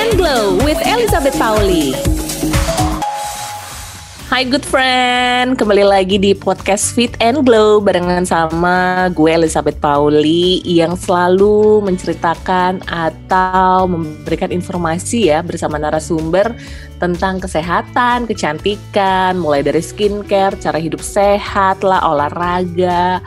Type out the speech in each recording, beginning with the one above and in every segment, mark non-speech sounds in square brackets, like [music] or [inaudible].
and Glow with Elizabeth Pauli. Hai good friend, kembali lagi di podcast Fit and Glow barengan sama gue Elizabeth Pauli yang selalu menceritakan atau memberikan informasi ya bersama narasumber tentang kesehatan, kecantikan, mulai dari skincare, cara hidup sehat lah, olahraga,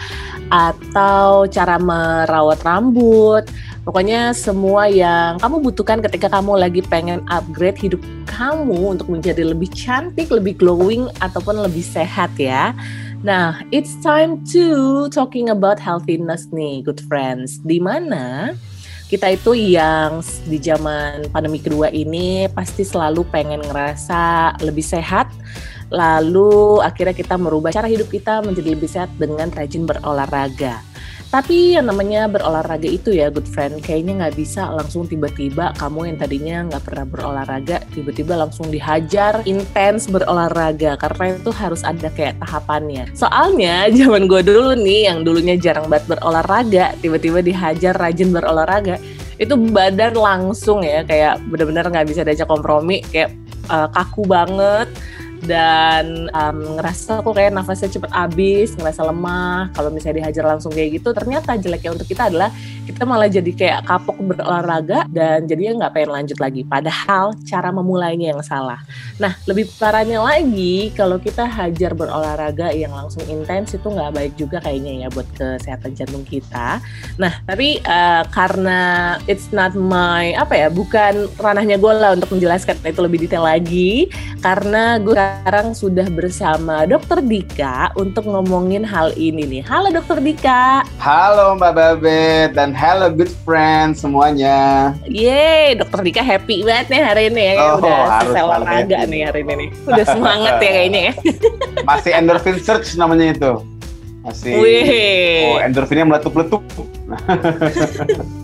atau cara merawat rambut, Pokoknya semua yang kamu butuhkan ketika kamu lagi pengen upgrade hidup kamu untuk menjadi lebih cantik, lebih glowing ataupun lebih sehat ya. Nah, it's time to talking about healthiness nih, good friends. Di mana kita itu yang di zaman pandemi kedua ini pasti selalu pengen ngerasa lebih sehat, lalu akhirnya kita merubah cara hidup kita menjadi lebih sehat dengan rajin berolahraga. Tapi yang namanya berolahraga itu ya good friend, kayaknya nggak bisa langsung tiba-tiba kamu yang tadinya nggak pernah berolahraga, tiba-tiba langsung dihajar intens berolahraga. Karena itu harus ada kayak tahapannya. Soalnya [laughs] zaman gue dulu nih yang dulunya jarang banget berolahraga, tiba-tiba dihajar rajin berolahraga, itu badan langsung ya kayak bener-bener nggak bisa diajak kompromi, kayak uh, kaku banget dan um, ngerasa kok kayak nafasnya cepet habis, ngerasa lemah. Kalau misalnya dihajar langsung kayak gitu, ternyata jeleknya untuk kita adalah kita malah jadi kayak kapok berolahraga dan jadinya nggak pengen lanjut lagi. Padahal cara memulainya yang salah. Nah, lebih parahnya lagi kalau kita hajar berolahraga yang langsung intens itu nggak baik juga kayaknya ya buat kesehatan jantung kita. Nah, tapi uh, karena it's not my apa ya, bukan ranahnya gue lah untuk menjelaskan itu lebih detail lagi karena gue sekarang sudah bersama Dokter Dika untuk ngomongin hal ini nih. Halo Dokter Dika. Halo Mbak Babet dan halo good friends semuanya. Yeay, Dokter Dika happy banget nih hari ini ya. Oh, Udah harus selesai olahraga nih hari ini nih. Udah semangat ya kayaknya ya. [laughs] Masih endorphin search namanya itu. Masih. Wih. Oh, endorfinnya meletup-letup. [laughs]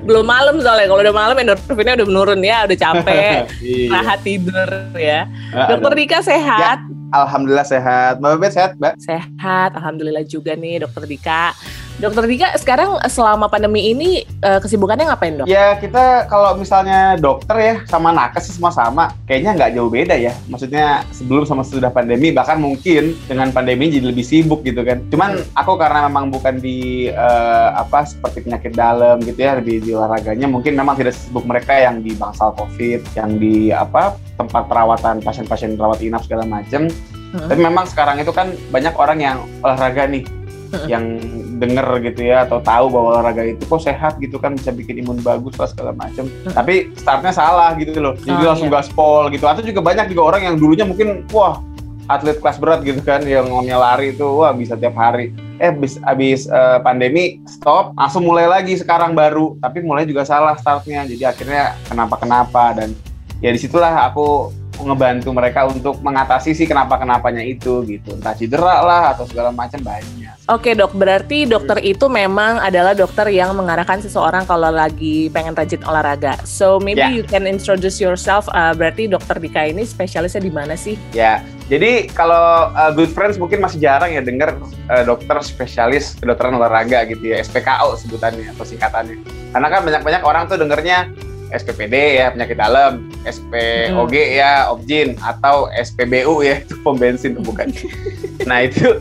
belum malam soalnya kalau udah malam endorfinnya udah menurun ya udah capek [laughs] Iya. rahat tidur ya Ah, dokter. Dika sehat Alhamdulillah sehat. Mbak Babet sehat, Mbak? sehat alhamdulillah juga nih dokter Dika dokter Dika sekarang selama pandemi ini eh, kesibukannya ngapain dok Ya kita kalau misalnya dokter ya sama nakes sih semua sama, kayaknya nggak jauh beda ya. Maksudnya sebelum sama sesudah pandemi, bahkan mungkin dengan pandemi jadi lebih sibuk gitu kan. Cuman aku karena memang bukan di eh, apa seperti penyakit dalam gitu ya, lebih di olahraganya, mungkin memang tidak sibuk mereka yang di bangsal covid, yang di apa tempat perawatan pasien-pasien rawat inap segala macem. Hmm. Tapi memang sekarang itu kan banyak orang yang olahraga nih. [laughs] yang denger gitu ya atau tahu bahwa olahraga itu kok sehat gitu kan bisa bikin imun bagus lah segala macem. Tapi startnya salah gitu loh, jadi Oh, langsung iya. gaspol gitu. Atau juga banyak juga orang yang dulunya mungkin wah atlet kelas berat gitu kan yang ngomongnya lari itu wah bisa tiap hari. Eh abis, abis eh, pandemi stop, langsung mulai lagi sekarang baru. Tapi mulai juga salah startnya. Jadi akhirnya kenapa-kenapa dan ya di situlah aku ngebantu mereka untuk mengatasi sih kenapa-kenapanya itu gitu. Entah cedera lah atau segala macam banyak. Oke dok, berarti dokter itu memang adalah dokter yang mengarahkan seseorang kalau lagi pengen rajin olahraga. So maybe Ya. you can introduce yourself. Uh, berarti dokter Dika ini spesialisnya di mana sih? Ya, jadi kalau uh, good friends mungkin masih jarang ya dengar uh, dokter spesialis kedokteran olahraga gitu ya, SPKO sebutannya atau singkatannya. Karena kan banyak-banyak orang tuh dengernya SPPD ya penyakit dalam, SPOG ya objin atau SPBU ya itu pom bensin tuh bukan. [laughs] nah itu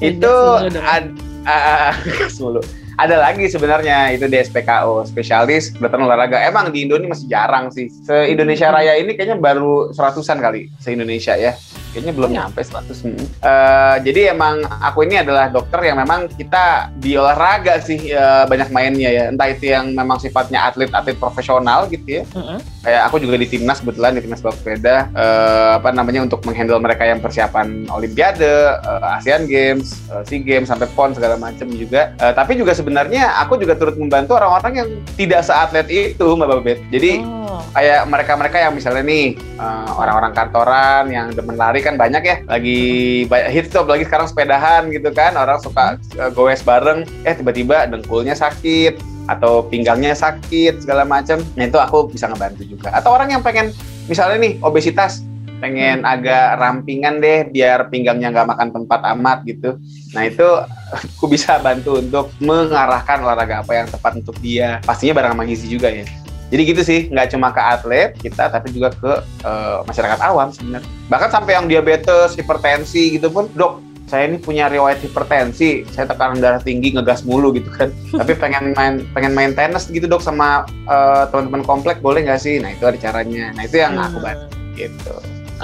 itu ad, [laughs] mulu. Ada lagi sebenarnya itu di SPKO spesialis kedokteran olahraga. Emang di Indonesia masih jarang sih. Se Indonesia Raya ini kayaknya baru seratusan kali se Indonesia ya. Kayaknya belum Oh, ya. nyampe 100. Hmm. Eh, jadi emang aku ini adalah dokter yang memang kita di olahraga sih eh, banyak mainnya ya. Entah itu yang memang sifatnya atlet-atlet profesional gitu ya. Mm-mm. Kayak aku juga di timnas kebetulan di timnas balap sepeda eh, apa namanya untuk menghandle mereka yang persiapan Olimpiade, eh, Asian Games, eh, Sea Games sampai PON segala macam juga. Eh, tapi juga sebenarnya aku juga turut membantu orang-orang yang tidak seatlet itu Mbak Babet. Jadi Oh. kayak mereka-mereka yang misalnya nih orang-orang kantoran yang demen lari kan banyak ya. Lagi banyak hits tuh apalagi sekarang sepedahan gitu kan. Orang suka eh, goes bareng. Eh tiba-tiba dengkulnya sakit atau pinggangnya sakit segala macam nah itu aku bisa ngebantu juga. Atau orang yang pengen misalnya nih obesitas. Pengen agak rampingan deh biar pinggangnya nggak makan tempat amat gitu. Nah itu aku bisa bantu untuk mengarahkan olahraga apa yang tepat untuk dia. Pastinya bareng sama gizi juga ya Jadi gitu sih, nggak cuma ke atlet kita, tapi juga ke uh, masyarakat awam sebenarnya. Bahkan sampai yang diabetes, hipertensi gitu pun, dok, saya ini punya riwayat hipertensi, saya tekanan darah tinggi, ngegas mulu gitu kan. [laughs] Tapi pengen main pengen main tenis gitu dok sama uh, teman-teman komplek boleh nggak sih? Nah itu ada caranya. Nah itu yang hmm. aku bantu gitu.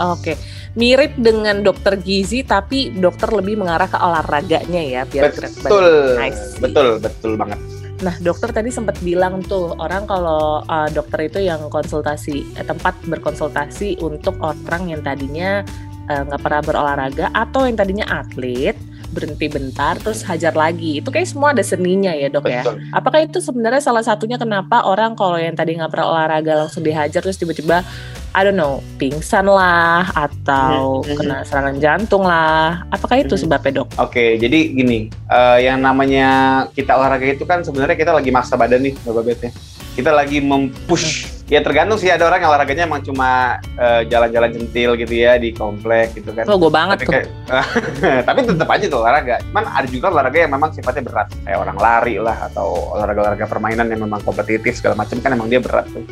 Oke. Okay mirip dengan dokter gizi tapi dokter lebih mengarah ke olahraganya ya biar betul nice. betul betul banget Nah, dokter tadi sempat bilang tuh orang kalau uh, dokter itu yang konsultasi eh, tempat berkonsultasi untuk orang yang tadinya eh, nggak uh, pernah berolahraga atau yang tadinya atlet berhenti bentar terus hajar lagi. Itu kayak semua ada seninya ya dok ya? Apakah itu sebenarnya salah satunya kenapa orang kalau yang tadi nggak pernah olahraga langsung dihajar terus tiba-tiba I don't know pingsan lah atau mm-hmm. kena serangan jantung lah apakah itu mm-hmm. sebabnya dok? Oke okay, jadi gini uh, yang namanya kita olahraga itu kan sebenarnya kita lagi maksa badan nih Bapak Bet ya kita lagi mempush ya tergantung sih ada orang yang olahraganya emang cuma uh, jalan-jalan centil gitu ya di komplek gitu kan. Oh, gue banget tapi tuh. Kayak, [laughs] tapi tetap aja tuh olahraga. Cuman ada juga olahraga yang memang sifatnya berat, kayak orang lari lah atau olahraga-olahraga permainan yang memang kompetitif segala macam kan emang dia berat tuh.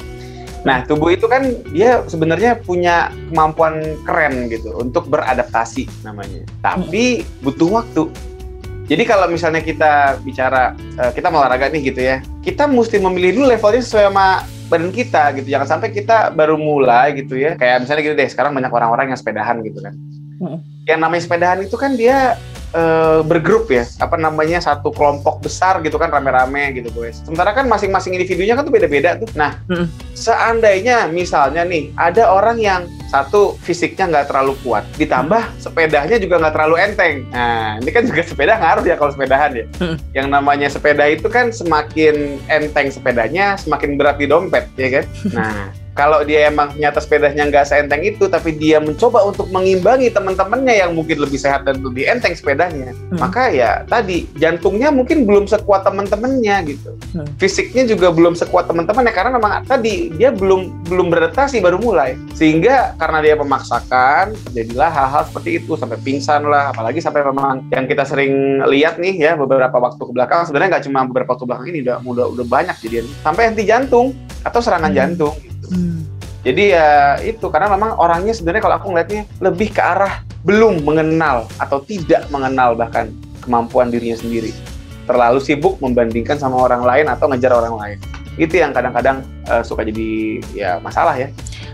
Nah, tubuh itu kan dia sebenarnya punya kemampuan keren gitu untuk beradaptasi namanya. Tapi butuh waktu. Jadi kalau misalnya kita bicara uh, kita olahraga nih gitu ya, kita mesti memilih dulu levelnya sesuai sama badan kita gitu. Jangan sampai kita baru mulai gitu ya. Kayak misalnya gitu deh, sekarang banyak orang-orang yang sepedahan gitu kan. Hmm. Yang namanya sepedahan itu kan dia uh, bergrup ya, apa namanya satu kelompok besar gitu kan rame-rame gitu guys. Sementara kan masing-masing individunya kan tuh beda-beda tuh. Nah, hmm. seandainya misalnya nih ada orang yang satu fisiknya nggak terlalu kuat, ditambah sepedanya juga nggak terlalu enteng. Nah, ini kan juga sepeda ngaruh ya kalau sepedahan ya. Hmm. Yang namanya sepeda itu kan semakin enteng sepedanya, semakin berat di dompet, ya kan? [laughs] Nah, kalau dia emang nyata sepedanya nggak seenteng itu, tapi dia mencoba untuk mengimbangi teman-temannya yang mungkin lebih sehat dan lebih enteng sepedanya, hmm. maka ya tadi jantungnya mungkin belum sekuat teman-temannya gitu, hmm. fisiknya juga belum sekuat teman-temannya karena memang tadi dia belum belum beradaptasi baru mulai, sehingga karena dia memaksakan, jadilah hal-hal seperti itu sampai pingsan lah, apalagi sampai memang yang kita sering lihat nih ya beberapa waktu ke belakang sebenarnya nggak cuma beberapa waktu belakang ini udah udah udah banyak jadi sampai henti jantung atau serangan hmm. jantung Hmm. Jadi ya itu karena memang orangnya sebenarnya kalau aku ngeliatnya lebih ke arah belum mengenal atau tidak mengenal bahkan kemampuan dirinya sendiri. Terlalu sibuk membandingkan sama orang lain atau ngejar orang lain. Itu yang kadang-kadang uh, suka jadi ya masalah ya.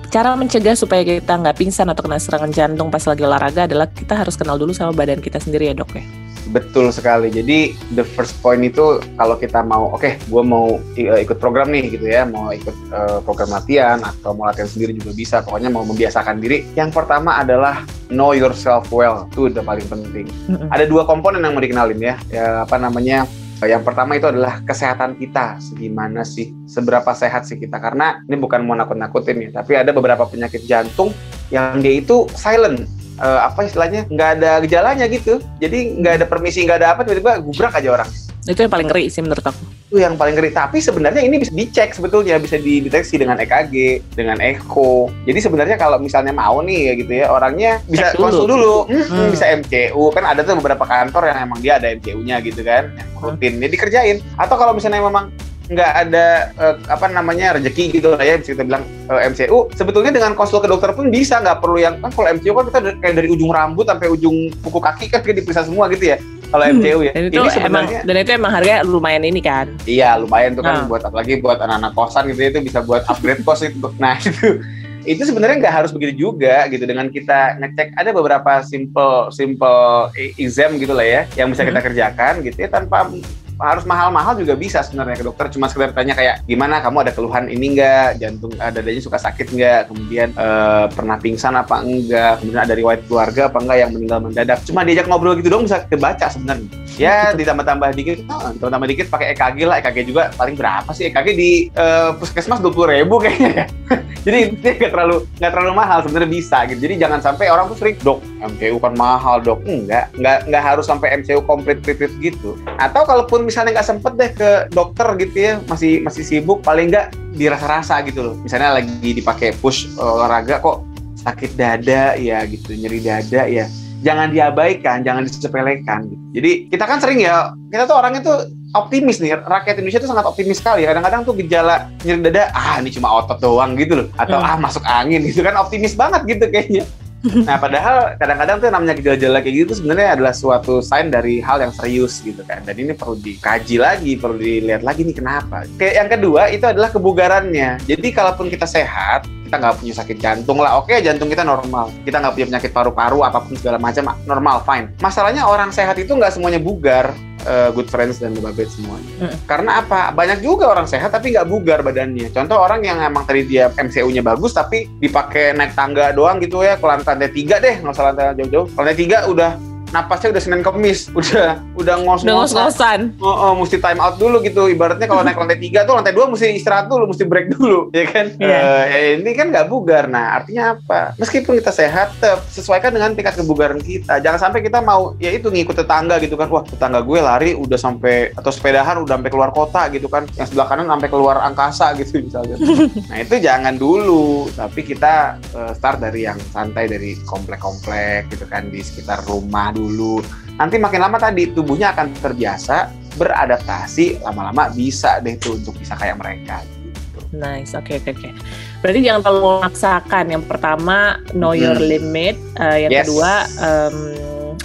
Cara mencegah supaya kita nggak pingsan atau kena serangan jantung pas lagi olahraga adalah kita harus kenal dulu sama badan kita sendiri ya dok ya. Betul sekali. Jadi the first point itu kalau kita mau, oke, okay, gue mau uh, ikut program nih gitu ya, mau ikut uh, program latihan atau mau latihan sendiri juga bisa. Pokoknya mau membiasakan diri. Yang pertama adalah know yourself well. Itu udah paling penting. Ada dua komponen yang mau dikenalin ya. Ya apa namanya? Yang pertama itu adalah kesehatan kita. Segimana sih? Seberapa sehat sih kita? Karena ini bukan mau nakut-nakutin ya, tapi ada beberapa penyakit jantung yang dia itu silent uh, apa istilahnya nggak ada gejalanya gitu. Jadi nggak ada permisi nggak ada apa tiba-tiba gubrak aja orang. Itu yang paling ngeri sih menurut aku. Itu yang paling ngeri. Tapi sebenarnya ini bisa dicek sebetulnya bisa dideteksi dengan EKG dengan echo. Jadi sebenarnya kalau misalnya mau nih ya gitu ya orangnya bisa dulu. konsul dulu. Hmm, hmm. bisa MCU kan ada tuh beberapa kantor yang emang dia ada MCU-nya gitu kan yang rutin. Jadi dikerjain. Atau kalau misalnya memang nggak ada uh, apa namanya rezeki gitu lah ya bisa kita bilang uh, eh, MCU sebetulnya dengan konsul ke dokter pun bisa nggak perlu yang kan kalau MCU kan kita kayak dari ujung rambut sampai ujung kuku kaki kan kita diperiksa semua gitu ya kalau hmm, MCU ya. Dan itu ini emang dan itu emang harga lumayan ini kan. Iya lumayan tuh kan nah. buat apalagi buat anak-anak kosan gitu ya, itu bisa buat upgrade kos itu. Nah [laughs] itu itu sebenarnya nggak harus begitu juga gitu. Dengan kita ngecek ada beberapa simple simple exam gitu lah ya yang bisa kita hmm. kerjakan gitu ya tanpa harus mahal-mahal juga bisa sebenarnya ke dokter. Cuma sekedar tanya kayak gimana? Kamu ada keluhan ini enggak jantung uh, dadanya suka sakit enggak kemudian uh, pernah pingsan apa enggak? Kemudian ada riwayat keluarga apa enggak yang meninggal mendadak? Cuma diajak ngobrol gitu dong bisa kebaca sebenarnya ya ditambah-tambah dikit. Oh, tambah dikit pakai EKG lah. EKG juga paling berapa sih? EKG di uh, puskesmas dua puluh ribu kayaknya ya. [laughs] Jadi itu nggak terlalu nggak terlalu mahal sebenarnya bisa gitu. Jadi jangan sampai orang tuh sering dok MCU kan mahal dok. Enggak enggak enggak harus sampai MCU komplit komplit gitu. Atau kalaupun misalnya nggak sempet deh ke dokter gitu ya masih masih sibuk paling nggak dirasa-rasa gitu loh. Misalnya lagi dipakai push olahraga kok sakit dada ya gitu nyeri dada ya jangan diabaikan jangan disepelekan. Jadi kita kan sering ya kita tuh orangnya tuh optimis nih. Rakyat Indonesia itu sangat optimis sekali kadang-kadang tuh gejala nyeri dada ah ini cuma otot doang gitu loh. Atau hmm. ah masuk angin gitu kan. Optimis banget gitu kayaknya. [laughs] Nah padahal kadang-kadang tuh namanya gejala-gejala kayak gitu sebenarnya adalah suatu sign dari hal yang serius gitu kan. Dan ini perlu dikaji lagi perlu dilihat lagi nih kenapa. Kayak yang kedua itu adalah kebugarannya. Jadi kalaupun kita sehat kita nggak punya sakit jantung lah oke jantung kita normal kita nggak punya penyakit paru-paru apa pun segala macam normal fine masalahnya orang sehat itu nggak semuanya bugar uh, good friends dan babet semuanya. Mm. Karena apa? Banyak juga orang sehat tapi nggak bugar badannya. Contoh orang yang emang tadi dia MCU-nya bagus tapi dipakai naik tangga doang gitu ya ke lantai tiga deh, nggak usah lantai jauh-jauh. Lantai tiga udah napasnya udah Senin Kemis, udah udah ngos-ngosan. Oh, oh, mesti time out dulu gitu. Ibaratnya kalau naik lantai tiga tuh lantai dua mesti istirahat dulu, mesti break dulu, [laughs] ya kan? Yeah. Uh, ya ini kan nggak bugar. Nah, artinya apa? Meskipun kita sehat, tetap sesuaikan dengan tingkat kebugaran kita. Jangan sampai kita mau ya itu ngikut tetangga gitu kan. Wah, tetangga gue lari udah sampai atau sepedahan udah sampai keluar kota gitu kan. Yang sebelah kanan sampai keluar angkasa gitu misalnya. [laughs] nah, itu jangan dulu, tapi kita uh, start dari yang santai dari komplek-komplek gitu kan di sekitar rumah dulu dulu. Nanti makin lama tadi tubuhnya akan terbiasa, beradaptasi, lama-lama bisa deh tuh untuk bisa kayak mereka. Gitu. Nice, oke okay, oke okay, oke. Okay. Berarti jangan terlalu memaksakan. Yang pertama know your hmm. limit, uh, yang yes. kedua um,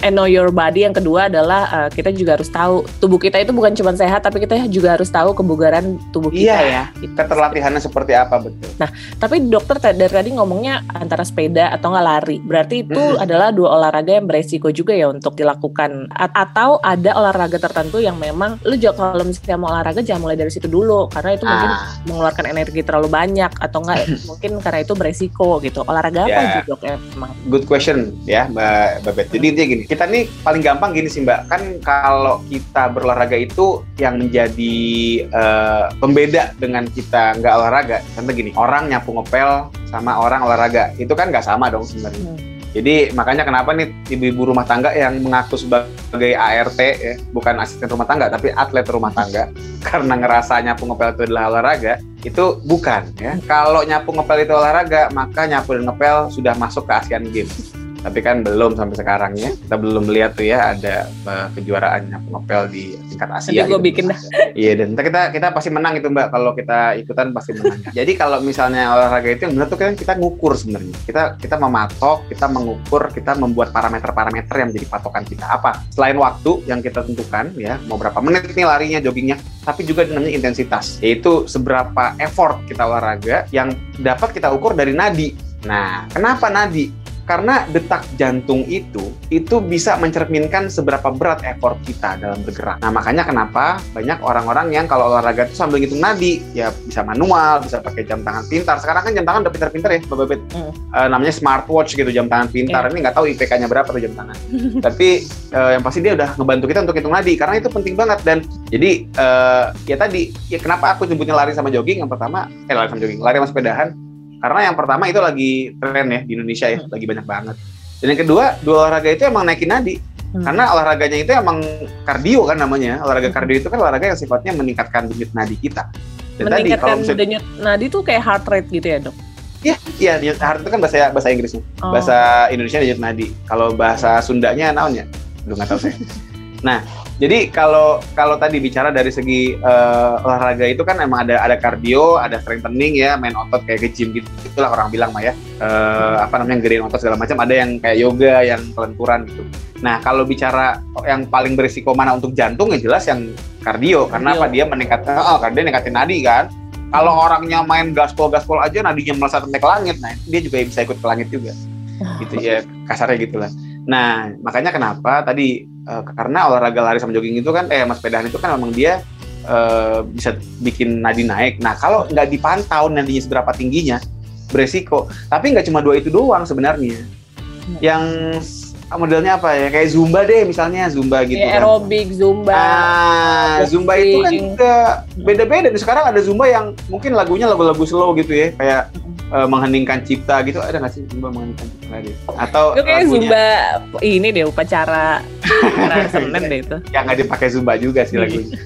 and know your body yang kedua adalah uh, kita juga harus tahu tubuh kita itu bukan cuma sehat tapi kita juga harus tahu kebugaran tubuh kita iya, ya. Gitu. Keterlatihannya seperti apa betul. Nah, tapi dokter dari tadi ngomongnya antara sepeda atau nggak lari. Berarti itu hmm. adalah dua olahraga yang beresiko juga ya untuk dilakukan A atau ada olahraga tertentu yang memang lu juga kalau misalnya mau olahraga jangan mulai dari situ dulu karena itu ah. mungkin mengeluarkan energi terlalu banyak atau enggak [laughs] mungkin karena itu beresiko gitu. Olahraga yeah. apa ya. dok ya emang? Good question ya Mbak Babet. Jadi intinya gini, kita nih paling gampang gini sih Mbak, kan kalau kita berolahraga itu yang menjadi uh, pembeda dengan kita nggak olahraga, contoh gini, orang nyapu ngepel sama orang olahraga, itu kan nggak sama dong sebenarnya. Hmm. Jadi makanya kenapa nih ibu-ibu rumah tangga yang mengaku sebagai ART ya, bukan asisten rumah tangga tapi atlet rumah tangga [laughs] karena ngerasa nyapu ngepel itu adalah olahraga, itu bukan ya. Kalau nyapu ngepel itu olahraga, maka nyapu dan ngepel sudah masuk ke Asian Games tapi kan belum sampai sekarang ya. Kita belum melihat tuh ya ada uh, kejuaraan ngepel di tingkat Asia Nanti gue gitu. bikin dah. Iya dan kita kita pasti menang itu mbak. Kalau kita ikutan pasti menang. [laughs] Jadi kalau misalnya olahraga itu yang benar tuh kan kita ngukur sebenarnya. Kita kita mematok kita mengukur kita membuat parameter-parameter yang menjadi patokan kita. Apa? Selain waktu yang kita tentukan ya mau berapa menit nih larinya joggingnya tapi juga namanya intensitas. Yaitu seberapa effort kita olahraga yang dapat kita ukur dari nadi. Nah kenapa nadi karena detak jantung itu itu bisa mencerminkan seberapa berat effort kita dalam bergerak. Nah makanya kenapa banyak orang-orang yang kalau olahraga itu sambil ngitung nadi ya bisa manual, bisa pakai jam tangan pintar. Sekarang kan jam tangan udah pintar-pintar ya, Bapak Bet. Hmm. Uh, namanya smartwatch gitu jam tangan pintar. Yeah. Ini nggak tahu IPK-nya berapa tuh jam tangan. [laughs] Tapi uh, yang pasti dia udah ngebantu kita untuk hitung nadi karena itu penting banget dan jadi uh, ya tadi ya kenapa aku nyebutnya lari sama jogging yang pertama eh lari sama jogging, lari sama sepedahan karena yang pertama itu lagi tren ya di Indonesia ya, lagi banyak banget. Dan yang kedua, dua olahraga itu emang naikin nadi. Hmm. Karena olahraganya itu emang kardio kan namanya. Olahraga kardio itu kan olahraga yang sifatnya meningkatkan denyut nadi kita. Dan meningkatkan tadi, kalau denyut nadi itu kayak heart rate gitu ya dok? Iya, iya denyut heart itu kan bahasa bahasa Inggrisnya. Oh. Bahasa Indonesia denyut nadi. Kalau bahasa Sundanya naonnya? Lu nggak tahu saya. [laughs] Nah, jadi kalau kalau tadi bicara dari segi uh, olahraga itu kan emang ada ada kardio, ada strengthening ya, main otot kayak ke gym gitu. Itulah orang bilang mah ya. Uh, apa namanya gedein otot segala macam. Ada yang kayak yoga, yang kelenturan gitu. Nah, kalau bicara yang paling berisiko mana untuk jantung ya jelas yang kardio, karena apa dia meningkatkan oh, kardio meningkatin nadi kan. Kalau orangnya main gaspol gaspol aja nadinya melesat sampai ke langit, nah dia juga bisa ikut ke langit juga. Gitu ya, kasarnya gitulah. Nah, makanya kenapa tadi uh, karena olahraga lari sama jogging itu kan eh mas sepedahan itu kan memang dia uh, bisa bikin nadi naik. Nah, kalau nggak dipantau nadinya seberapa tingginya, beresiko. Tapi nggak cuma dua itu doang sebenarnya. Hmm. Yang modelnya apa ya kayak zumba deh misalnya zumba gitu ya, aerobik zumba ah zumba itu kan juga beda-beda sekarang ada zumba yang mungkin lagunya lagu-lagu slow gitu ya kayak uh, mengheningkan cipta gitu ada nggak sih zumba mengheningkan cipta lagi atau itu kayak zumba ini deh upacara [laughs] deh itu. [laughs] Yang nggak dipakai zumba juga sih lagunya.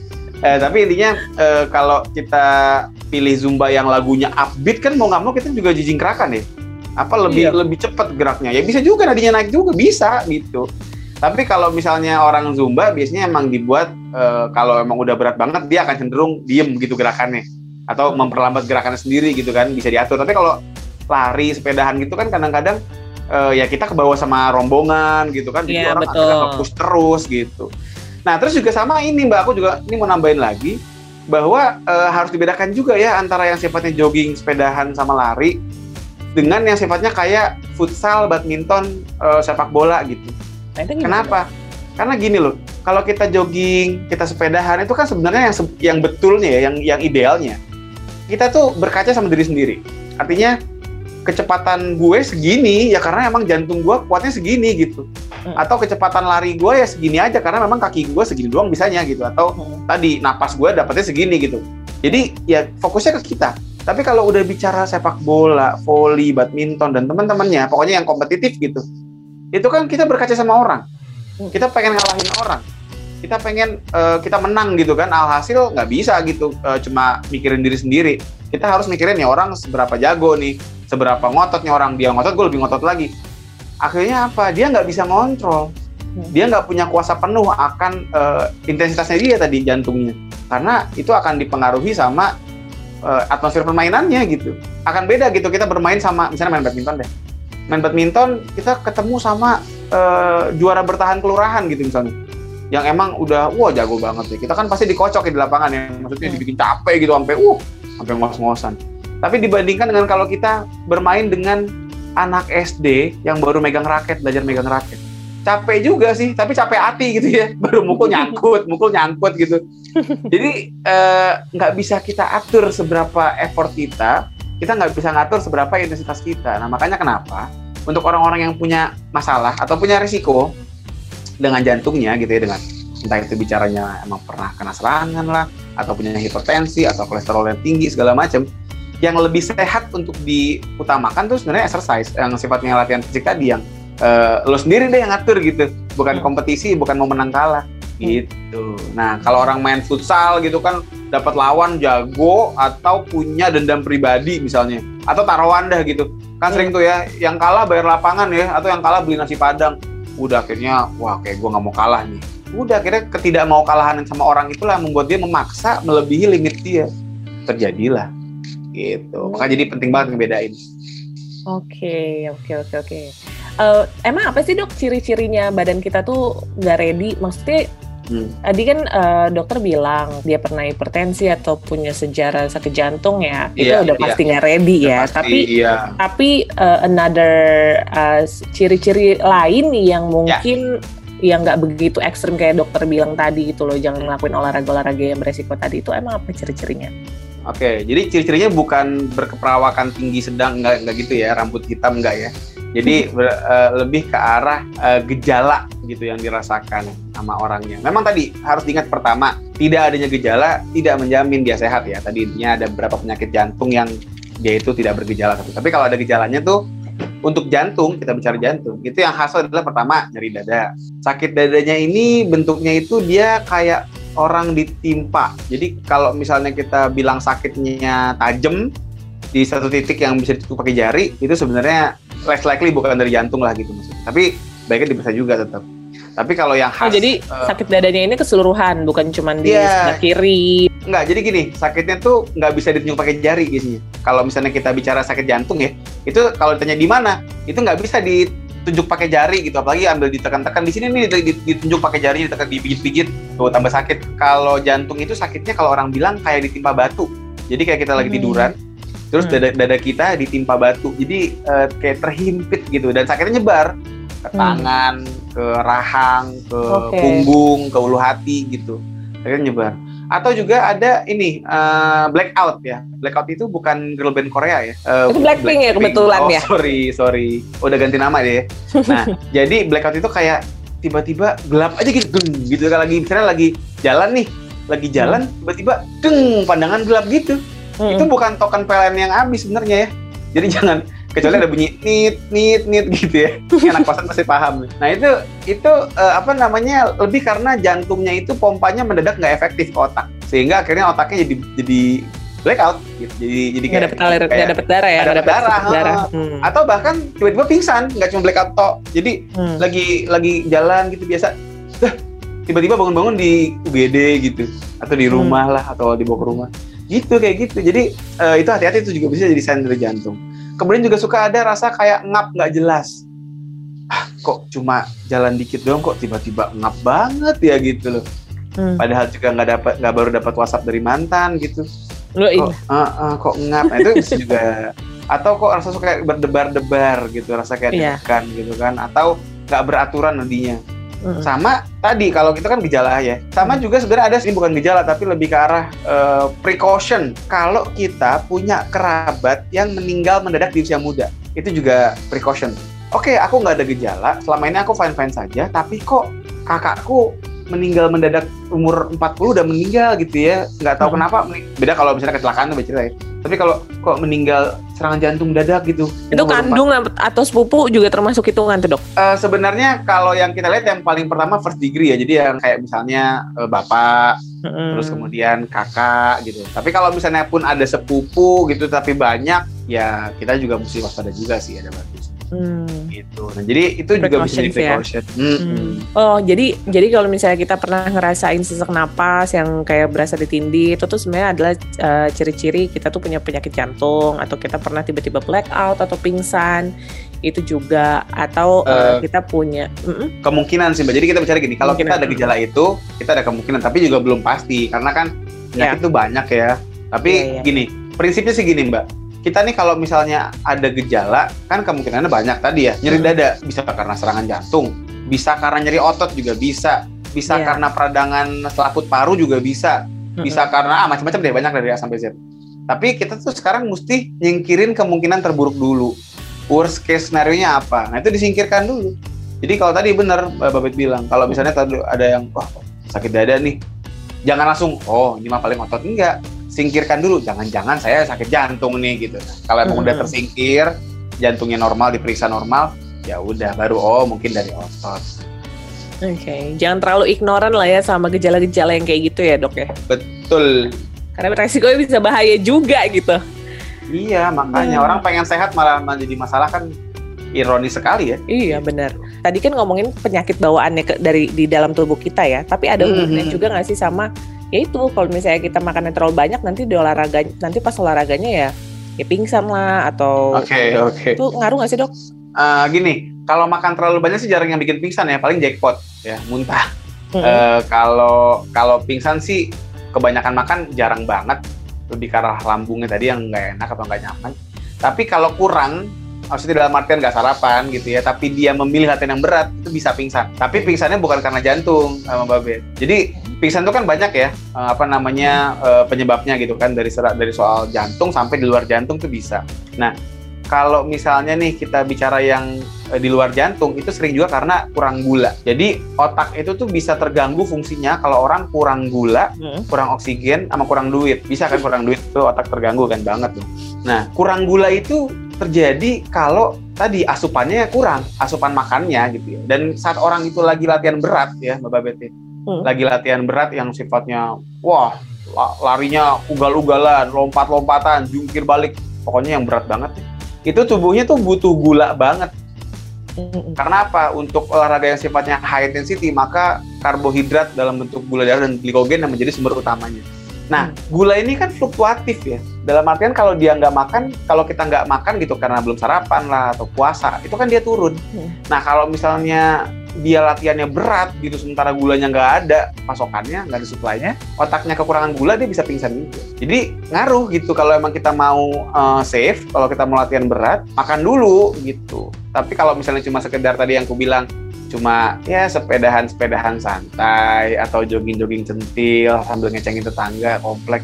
Eh, tapi intinya eh, kalau kita pilih zumba yang lagunya upbeat kan mau nggak mau kita juga jijing kerakan ya apa lebih iya. lebih cepat geraknya? Ya bisa juga nadinya naik juga bisa gitu. Tapi kalau misalnya orang zumba biasanya emang dibuat uh, kalau emang udah berat banget dia akan cenderung diem gitu gerakannya atau memperlambat gerakannya sendiri gitu kan bisa diatur. Tapi kalau lari sepedahan gitu kan kadang-kadang uh, ya kita ke bawah sama rombongan gitu kan jadi Iya, orang betul. akhirnya nge-push terus gitu. Nah terus juga sama ini mbak. Aku juga ini mau nambahin lagi bahwa eh, harus dibedakan juga ya antara yang sifatnya jogging sepedahan sama lari dengan yang sifatnya kayak futsal badminton eh, sepak bola gitu. Nah, itu gimana? kenapa? Karena gini loh kalau kita jogging kita sepedahan itu kan sebenarnya yang yang betulnya ya yang yang idealnya kita tuh berkaca sama diri sendiri. Artinya kecepatan gue segini ya karena emang jantung gue kuatnya segini gitu. Hmm. atau kecepatan lari gue ya segini aja karena memang kaki gue segini doang bisanya gitu. Atau Hmm. tadi napas gue dapetnya segini gitu. Jadi ya fokusnya ke kita. Tapi kalau udah bicara sepak bola volley badminton dan teman-temannya pokoknya yang kompetitif gitu itu kan kita berkaca sama orang. Hmm. kita pengen ngalahin orang kita pengen eh, kita menang gitu kan. Alhasil nggak bisa gitu eh, cuma mikirin diri sendiri. Kita harus mikirin ya orang seberapa jago nih seberapa ngototnya orang. Dia ngotot gue lebih ngotot lagi. Akhirnya apa? Dia nggak bisa ngontrol. Hmm. dia nggak punya kuasa penuh akan eh, intensitasnya dia tadi jantungnya. Karena itu akan dipengaruhi sama eh, atmosfer permainannya gitu. Akan beda gitu kita bermain sama misalnya main badminton deh. Main badminton kita ketemu sama eh, juara bertahan kelurahan gitu misalnya yang emang udah wah jago banget ya kita kan pasti dikocok di lapangan ya. Maksudnya Hmm. dibikin capek gitu sampai uh sampai ngos-ngosan. Tapi dibandingkan dengan kalau kita bermain dengan anak SD yang baru megang raket belajar megang raket. Capek juga sih tapi capek hati gitu ya. [laughs] Baru mukul nyangkut mukul nyangkut gitu. [laughs] Jadi eh, nggak bisa kita atur seberapa effort kita kita nggak bisa ngatur seberapa intensitas kita. Nah makanya kenapa untuk orang-orang yang punya masalah atau punya risiko dengan jantungnya gitu ya dengan entah itu bicaranya emang pernah kena serangan lah atau punya hipertensi atau kolesterol yang tinggi segala macam yang lebih sehat untuk diutamakan tuh sebenarnya exercise yang sifatnya latihan fisik tadi yang eh, lo sendiri deh yang ngatur gitu. Bukan Hmm. kompetisi bukan mau menang kalah gitu. Nah kalau orang main futsal gitu kan dapat lawan jago atau punya dendam pribadi misalnya atau taruhan dah gitu. Kan sering tuh ya yang kalah bayar lapangan ya atau yang kalah beli nasi padang udah akhirnya wah kayak gue nggak mau kalah nih. Udah akhirnya ketidak mau kalahan sama orang itulah membuat dia memaksa melebihi limit dia. Terjadilah. Gitu. Makanya jadi penting banget ngebedain. Oke, oke, oke, oke. Eh, emang apa sih dok ciri-cirinya badan kita tuh nggak ready? Maksudnya Hmm. tadi kan eh, dokter bilang dia pernah hipertensi atau punya sejarah sakit jantung ya, itu Iya, udah iya. pasti nggak ready Udah ya. pasti, Tapi iya tapi eh, another eh, ciri-ciri lain yang mungkin yang nggak begitu ekstrim kayak dokter bilang tadi gitu loh, jangan ngelakuin olahraga-olahraga yang beresiko tadi itu emang apa ciri-cirinya? Oke, jadi ciri-cirinya bukan berkeperawakan tinggi sedang enggak enggak gitu ya, rambut hitam enggak ya. Jadi ber- eh, lebih ke arah eh, gejala gitu yang dirasakan sama orangnya. Memang tadi harus diingat pertama, tidak adanya gejala tidak menjamin dia sehat ya. Tadi intinya ada beberapa penyakit jantung yang dia itu tidak bergejala tapi tapi kalau ada gejalanya tuh untuk jantung kita bicara jantung itu yang khas adalah pertama nyeri dada sakit dadanya ini bentuknya itu dia kayak orang ditimpa. Jadi kalau misalnya kita bilang sakitnya tajam di satu titik yang bisa ditutup pakai jari, itu sebenarnya less likely bukan dari jantung lah gitu maksudnya. Tapi baiknya bisa juga tetap. Tapi kalau yang Oh, khas, jadi eh, sakit dadanya ini keseluruhan, bukan cuma di Iya. sebelah kiri. Enggak, jadi gini, sakitnya tuh nggak bisa ditunjuk pakai jari biasanya. Kalau misalnya kita bicara sakit jantung ya, itu kalau ditanya di mana, itu nggak bisa ditunjuk pakai jari gitu. Apalagi ambil ditekan-tekan di sini nih dit- ditunjuk pakai jari, ditekan dipijit-pijit, tuh tambah sakit. Kalau jantung itu sakitnya kalau orang bilang kayak ditimpa batu. Jadi kayak kita lagi Hmm. Terus Hmm. dada, dada kita ditimpa batu. Jadi eh, kayak terhimpit gitu dan sakitnya nyebar ke Hmm. tangan, ke rahang, ke Oke. punggung, ke ulu hati gitu. Sakitnya nyebar atau juga ada ini eh, blackout ya blackout itu bukan girl band Korea ya Eh, Itu Blackpink ya, kebetulan oh, ya? sorry sorry udah ganti nama deh nah [laughs] jadi blackout itu kayak tiba-tiba gelap aja gitu geng, gitu kan lagi misalnya lagi jalan nih lagi jalan tiba-tiba deng pandangan gelap gitu Hmm. itu bukan token PLN yang habis sebenarnya ya jadi [laughs] jangan kecuali ada bunyi nit nit nit gitu ya Ini anak kosan pasti paham nah itu itu eh, apa namanya lebih karena jantungnya itu pompanya mendadak nggak efektif ke otak sehingga akhirnya otaknya jadi jadi blackout gitu jadi jadi nggak dapet alir, kayak- nggak dapet darah ya, nggak dapet darah, darah. Hmm. atau bahkan tiba-tiba pingsan nggak cuma blackout tok jadi Hmm. lagi lagi jalan gitu biasa "Dah, tiba-tiba bangun-bangun di UGD gitu atau di rumah hmm. lah atau dibawa ke rumah gitu kayak gitu. Jadi uh, itu hati-hati itu juga bisa jadi sentri jantung. Kemudian juga suka ada rasa kayak ngap nggak jelas. Ah kok cuma jalan dikit doang kok tiba-tiba ngap banget ya gitu loh. Hmm. padahal juga nggak dapat nggak baru dapat WhatsApp dari mantan gitu. Loh, kok, uh, uh, kok ngap? Nah, itu [laughs] bisa juga. Atau kok rasa suka berdebar-debar gitu rasa kayak yeah. Iya. gitu kan. Atau nggak beraturan nadinya hmm. sama tadi kalau kita kan gejala ya. Sama juga sebenarnya ada sih bukan gejala tapi lebih ke arah uh, precaution. Kalau kita punya kerabat yang meninggal mendadak di usia muda itu juga precaution. Oke okay, aku nggak ada gejala selama ini aku fine fine saja tapi kok kakakku meninggal mendadak umur 40 udah meninggal gitu ya? Nggak tahu hmm. kenapa beda kalau misalnya kecelakaan tuh cerita ya tapi kalau kok meninggal serangan jantung dadak gitu itu kandung atau sepupu juga termasuk hitungan tuh dok? Uh, sebenarnya kalau yang kita lihat yang paling pertama first degree ya jadi yang kayak misalnya uh, bapak hmm. terus kemudian kakak gitu. Tapi kalau misalnya pun ada sepupu gitu tapi banyak ya kita juga mesti waspada juga sih ada berarti Hmm. Gitu. Nah, jadi itu juga bisa di precaution. Ya? Hmm. Hmm. Oh, jadi jadi kalau misalnya kita pernah ngerasain sesak napas yang kayak berasa ditindih, itu tuh sebenarnya adalah uh, ciri-ciri kita tuh punya penyakit jantung atau kita pernah tiba-tiba blackout atau pingsan itu juga atau uh, uh, kita punya uh kemungkinan sih mbak jadi kita bicara gini kalau kita ada gejala itu kita ada kemungkinan tapi juga belum pasti karena kan penyakit yeah. itu banyak ya tapi yeah, yeah. gini prinsipnya sih gini mbak kita nih kalau misalnya ada gejala kan kemungkinannya banyak tadi ya nyeri hmm. dada. Bisa karena serangan jantung bisa karena nyeri otot juga bisa bisa yeah. karena peradangan selaput paru juga bisa bisa hmm. karena ah, macam-macam deh banyak dari A sampai Z. Tapi kita tuh sekarang mesti nyingkirin kemungkinan terburuk dulu. Worst case scenario nya apa? Nah itu disingkirkan dulu. Jadi kalau tadi benar Babet bilang kalau misalnya tadi ada yang wah sakit dada nih. Jangan langsung oh ini mah paling otot. Enggak singkirkan dulu jangan-jangan saya sakit jantung nih gitu kalau emang hmm. udah tersingkir jantungnya normal diperiksa normal ya udah baru oh mungkin dari otot Oke, okay. jangan terlalu ignoran lah ya sama gejala-gejala yang kayak gitu ya dok ya. Betul. Karena resikonya bisa bahaya juga gitu. Iya, makanya hmm. orang pengen sehat malah menjadi masalah kan ironis sekali ya. Iya benar. Tadi kan ngomongin penyakit bawaannya ke, dari di dalam tubuh kita ya, tapi ada hubungannya mm -hmm. juga nggak sih sama ya itu kalau misalnya kita makannya terlalu banyak nanti di olahraga nanti pas olahraganya ya ya pingsan lah atau oke okay, oke okay. itu ngaruh nggak sih dok? Uh, gini kalau makan terlalu banyak sih jarang yang bikin pingsan ya paling jackpot ya muntah. Hmm. Uh, kalau kalau pingsan sih kebanyakan makan jarang banget lebih ke arah lambungnya tadi yang nggak enak atau nggak nyaman. Tapi kalau kurang maksudnya dalam artian nggak sarapan gitu ya, tapi dia memilih latihan yang berat itu bisa pingsan. Tapi pingsannya bukan karena jantung sama Babe. Jadi pingsan itu kan banyak ya eh, apa namanya eh, penyebabnya gitu kan dari dari soal jantung sampai di luar jantung tuh bisa. Nah kalau misalnya nih kita bicara yang eh, di luar jantung itu sering juga karena kurang gula. Jadi otak itu tuh bisa terganggu fungsinya kalau orang kurang gula, hmm. kurang oksigen, sama kurang duit. Bisa kan kurang duit tuh otak terganggu kan banget tuh. Nah kurang gula itu terjadi kalau tadi asupannya kurang, asupan makannya gitu ya. Dan saat orang itu lagi latihan berat ya, Mbak Babette, hmm. lagi latihan berat yang sifatnya wah larinya ugal-ugalan, lompat-lompatan, jungkir balik, pokoknya yang berat banget. Itu tubuhnya tuh butuh gula banget. Hmm. Karena apa? Untuk olahraga yang sifatnya high intensity, maka karbohidrat dalam bentuk gula darah dan glikogen yang menjadi sumber utamanya. Nah, hmm. gula ini kan fluktuatif ya. Dalam artian kalau dia nggak makan, kalau kita nggak makan gitu karena belum sarapan lah atau puasa, itu kan dia turun. Hmm. Nah, kalau misalnya dia latihannya berat gitu, sementara gulanya nggak ada pasokannya, nggak ada suplainya, otaknya kekurangan gula dia bisa pingsan gitu. Jadi ngaruh gitu kalau emang kita mau uh, safe, kalau kita mau latihan berat, makan dulu gitu. Tapi kalau misalnya cuma sekedar tadi yang aku bilang cuma ya sepedahan-sepedahan santai atau jogging-jogging centil sambil ngecengin tetangga komplek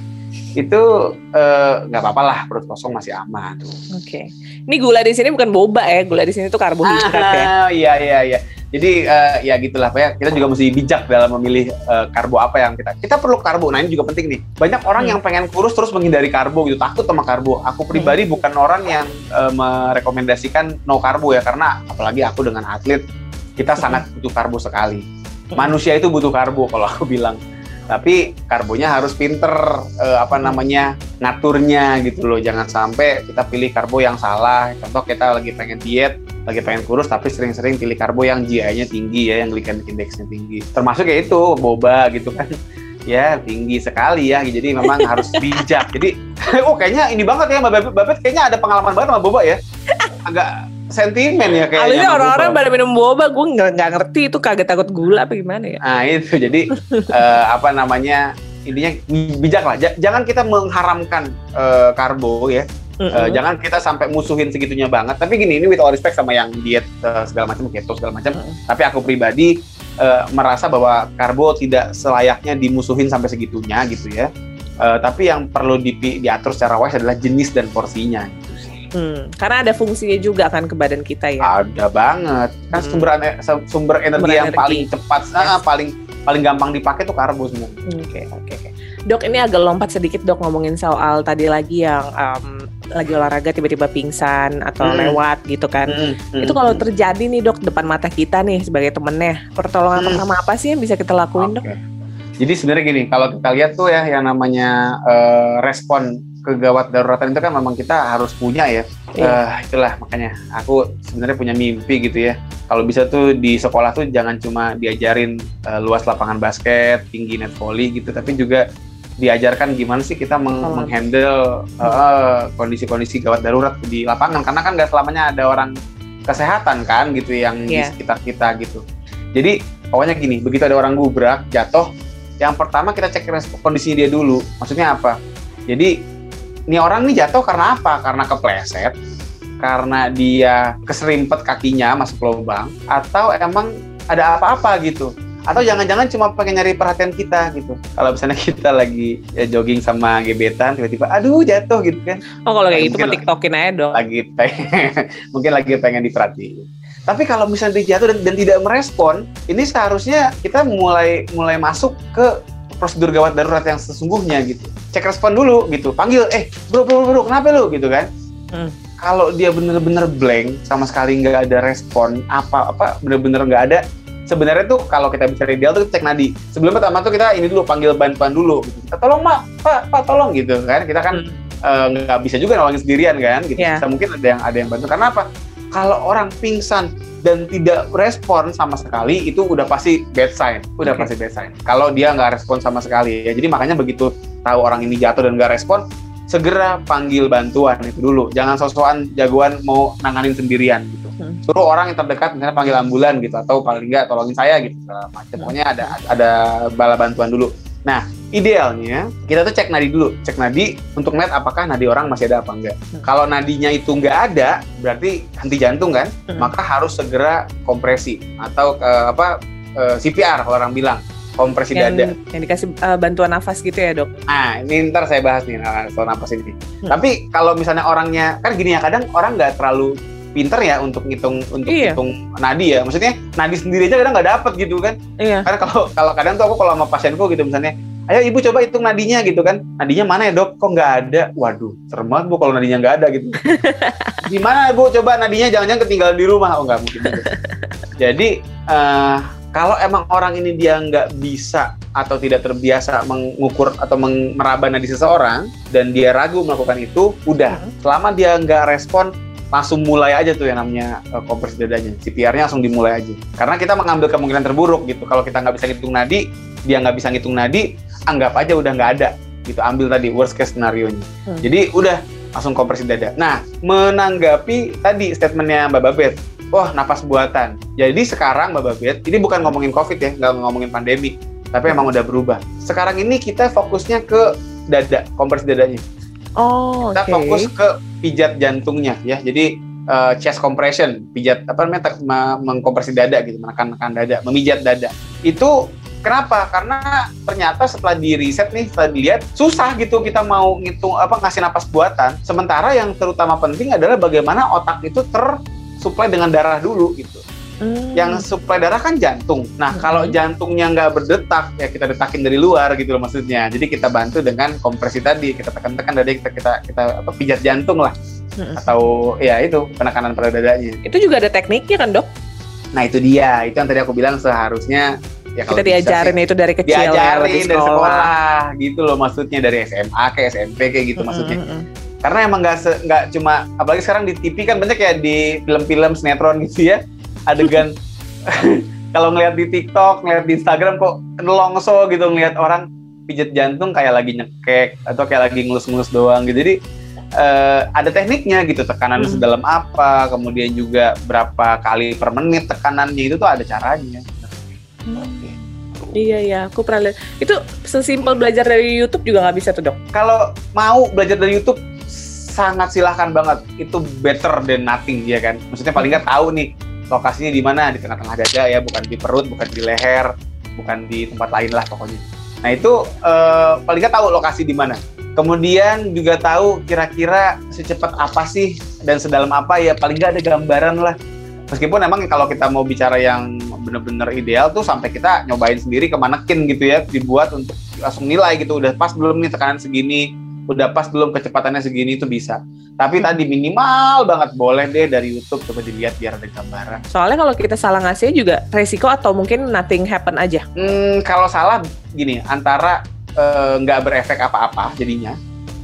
itu eh, nggak uh, apa-apa lah perut kosong masih aman tuh. Oke. Okay. Ini gula di sini bukan boba ya, gula di sini tuh karbohidrat ah, ya. [laughs] Iya iya iya. Jadi uh, ya gitulah ya. Kita juga mesti bijak dalam memilih uh, karbo apa yang kita. Kita perlu karbo. Nah ini juga penting nih. Banyak orang hmm. yang pengen kurus terus menghindari karbo gitu, takut sama karbo. Aku pribadi hmm. bukan orang yang uh, merekomendasikan no karbo ya karena apalagi aku dengan atlet kita sangat butuh karbo sekali. Manusia itu butuh karbo kalau aku bilang. Tapi karbonya harus pinter eh, apa namanya ngaturnya gitu loh. Jangan sampai kita pilih karbo yang salah. Contoh kita lagi pengen diet, lagi pengen kurus tapi sering-sering pilih karbo yang GI-nya tinggi ya, yang glycemic index-nya tinggi. Termasuk ya itu boba gitu kan. [laughs] Ya tinggi sekali ya, jadi memang harus [laughs] bijak. Jadi, [laughs] oh kayaknya ini banget ya Mbak Babet, Babet kayaknya ada pengalaman banget sama boba ya. Agak sentimen ya kayaknya. Alhamdulillah orang-orang pada minum boba, gue nggak nggak ngerti itu kaget takut gula apa gimana ya. Nah itu jadi uh, [laughs] apa namanya intinya bijak lah. J jangan kita mengharamkan uh, karbo ya. Mm -hmm. uh, jangan kita sampai musuhin segitunya banget. Tapi gini, ini with all respect sama yang diet uh, segala macam, keto segala macam. Mm -hmm. Tapi aku pribadi uh, merasa bahwa karbo tidak selayaknya dimusuhin sampai segitunya gitu ya. Uh, tapi yang perlu di, diatur secara wise adalah jenis dan porsinya. Hmm, karena ada fungsinya juga kan ke badan kita ya. Ada banget. Kan hmm. sumber sumber energi sumber yang energi. paling cepat, yes. nah, paling paling gampang dipakai tuh karbo sebenarnya. Oke, okay, oke, okay, Okay. Dok, ini agak lompat sedikit dok ngomongin soal tadi lagi yang um, lagi olahraga tiba-tiba pingsan atau hmm. lewat gitu kan. Hmm. Hmm. Itu kalau terjadi nih dok depan mata kita nih sebagai temennya, pertolongan hmm. pertama apa sih yang bisa kita lakuin okay. dok? Jadi sebenarnya gini, kalau kita lihat tuh ya yang namanya uh, respon kegawat daruratan itu kan memang kita harus punya ya. Iya. Uh, itulah makanya aku sebenarnya punya mimpi gitu ya. Kalau bisa tuh di sekolah tuh jangan cuma diajarin uh, luas lapangan basket, tinggi net volley gitu, tapi juga diajarkan gimana sih kita meng oh. menghandle kondisi-kondisi uh, gawat darurat di lapangan karena kan nggak selamanya ada orang kesehatan kan gitu yang yeah. di iya. sekitar kita gitu. Jadi pokoknya gini, begitu ada orang gubrak jatuh, yang pertama kita cek kondisi dia dulu. Maksudnya apa? Jadi ini orang nih jatuh karena apa? Karena kepleset, karena dia keserimpet kakinya masuk lubang, atau emang ada apa-apa gitu? Atau jangan-jangan cuma pengen nyari perhatian kita gitu. Kalau misalnya [laughs] kita lagi ya, jogging sama gebetan, tiba-tiba aduh jatuh gitu kan. Oh kalau kayak gitu mah tiktokin aja dong. Lagi pengen, [laughs] mungkin lagi pengen diperhatiin. Tapi kalau misalnya dia jatuh dan, dan tidak merespon, ini seharusnya kita mulai mulai masuk ke prosedur gawat darurat yang sesungguhnya gitu. Cek respon dulu gitu, panggil, eh bro bro bro kenapa lu gitu kan? Hmm. Kalau dia bener-bener blank sama sekali nggak ada respon apa apa bener-bener nggak ada sebenarnya tuh kalau kita bicara ideal tuh cek nadi sebelum pertama tuh kita ini dulu panggil bantuan dulu gitu. kita tolong mak pak pak tolong gitu kan kita kan hmm. eh, nggak hmm. uh, bisa juga nolongin sendirian kan gitu yeah. kita mungkin ada yang ada yang bantu karena apa kalau orang pingsan dan tidak respon sama sekali itu udah pasti bad sign, udah okay. pasti bad sign. Kalau dia nggak respon sama sekali ya, jadi makanya begitu tahu orang ini jatuh dan nggak respon, segera panggil bantuan itu dulu. Jangan sosokan jagoan mau nanganin sendirian gitu. Hmm. Suruh orang yang terdekat misalnya panggil ambulan gitu atau paling nggak tolongin saya gitu macam. Hmm. Pokoknya ada ada bala bantuan dulu. Nah, idealnya kita tuh cek nadi dulu, cek nadi untuk melihat apakah nadi orang masih ada apa enggak. Hmm. Kalau nadinya itu enggak ada, berarti henti jantung kan, hmm. maka harus segera kompresi atau uh, apa uh, eh, CPR kalau orang bilang kompresi yang, dada. Yang dikasih uh, bantuan nafas gitu ya dok? Nah, ini ntar saya bahas nih soal nafas ini. Hmm. Tapi kalau misalnya orangnya kan gini ya, kadang orang nggak terlalu pinter ya untuk ngitung untuk iya. ngitung nadi ya. Maksudnya nadi sendiri aja kadang nggak dapet gitu kan. Iya. Karena kalau kalau kadang tuh aku kalau sama pasienku gitu misalnya, ayo ibu coba hitung nadinya gitu kan. Nadinya mana ya dok? Kok nggak ada? Waduh, serem banget bu kalau nadinya nggak ada gitu. [laughs] Gimana bu? Coba nadinya jangan-jangan ketinggalan di rumah? Oh nggak mungkin. Gitu. Jadi uh, kalau emang orang ini dia nggak bisa atau tidak terbiasa mengukur atau meraba nadi seseorang dan dia ragu melakukan itu, udah. Hmm. Selama dia nggak respon, langsung mulai aja tuh yang namanya uh, kompresi dadanya. CPR-nya langsung dimulai aja. Karena kita mengambil kemungkinan terburuk gitu. Kalau kita nggak bisa ngitung nadi, dia nggak bisa ngitung nadi, anggap aja udah nggak ada. Gitu, ambil tadi worst case scenario-nya. Hmm. Jadi udah langsung kompresi dada. Nah, menanggapi tadi statementnya Mbak Babet, wah napas buatan. Jadi sekarang Mbak Babet, ini bukan ngomongin COVID ya, nggak ngomongin pandemi, tapi emang udah berubah. Sekarang ini kita fokusnya ke dada, kompresi dadanya. Oh, kita okay. fokus ke pijat jantungnya ya. Jadi uh, chest compression, pijat apa namanya mengkompresi dada gitu, menekan-nekan dada, memijat dada. Itu kenapa? Karena ternyata setelah di riset nih, setelah dilihat susah gitu kita mau ngitung apa ngasih napas buatan. Sementara yang terutama penting adalah bagaimana otak itu tersuplai dengan darah dulu gitu. Hmm. Yang suplai darah kan jantung. Nah, hmm. kalau jantungnya nggak berdetak, ya kita detakin dari luar gitu loh maksudnya. Jadi kita bantu dengan kompresi tadi, kita tekan-tekan dari kita kita kita apa pijat jantung lah. Hmm. Atau ya itu penekanan pada dadanya. Itu juga ada tekniknya kan, Dok? Nah, itu dia. Itu yang tadi aku bilang seharusnya ya kita diajarin sih, itu dari kecil diajarin ya, dari sekolah. sekolah gitu loh maksudnya dari SMA ke SMP kayak gitu hmm, maksudnya. Karena emang nggak nggak cuma apalagi sekarang di TV kan banyak ya di film-film sinetron gitu ya adegan [laughs] kalau ngeliat di TikTok ngeliat di Instagram kok nelongso gitu ngeliat orang pijet jantung kayak lagi nyekek atau kayak lagi ngelus-ngelus doang gitu jadi uh, ada tekniknya gitu tekanan hmm. sedalam apa kemudian juga berapa kali per menit tekanannya itu tuh ada caranya hmm. Iya iya, aku pernah lihat. Itu sesimpel belajar dari YouTube juga nggak bisa tuh dok. Kalau mau belajar dari YouTube sangat silahkan banget. Itu better than nothing ya kan. Maksudnya paling nggak tahu nih lokasinya di mana di tengah-tengah dada ya, bukan di perut, bukan di leher, bukan di tempat lain lah pokoknya. Nah itu uh, paling nggak tahu lokasi di mana. Kemudian juga tahu kira-kira secepat apa sih dan sedalam apa ya paling nggak ada gambaran lah. Meskipun emang kalau kita mau bicara yang bener-bener ideal tuh sampai kita nyobain sendiri ke manekin gitu ya dibuat untuk langsung nilai gitu. Udah pas belum nih tekanan segini udah pas belum kecepatannya segini itu bisa. Tapi hmm. tadi minimal banget boleh deh dari YouTube coba dilihat biar ada gambaran. Soalnya kalau kita salah ngasih juga resiko atau mungkin nothing happen aja. Hmm, kalau salah gini antara eh, nggak uh, berefek apa-apa jadinya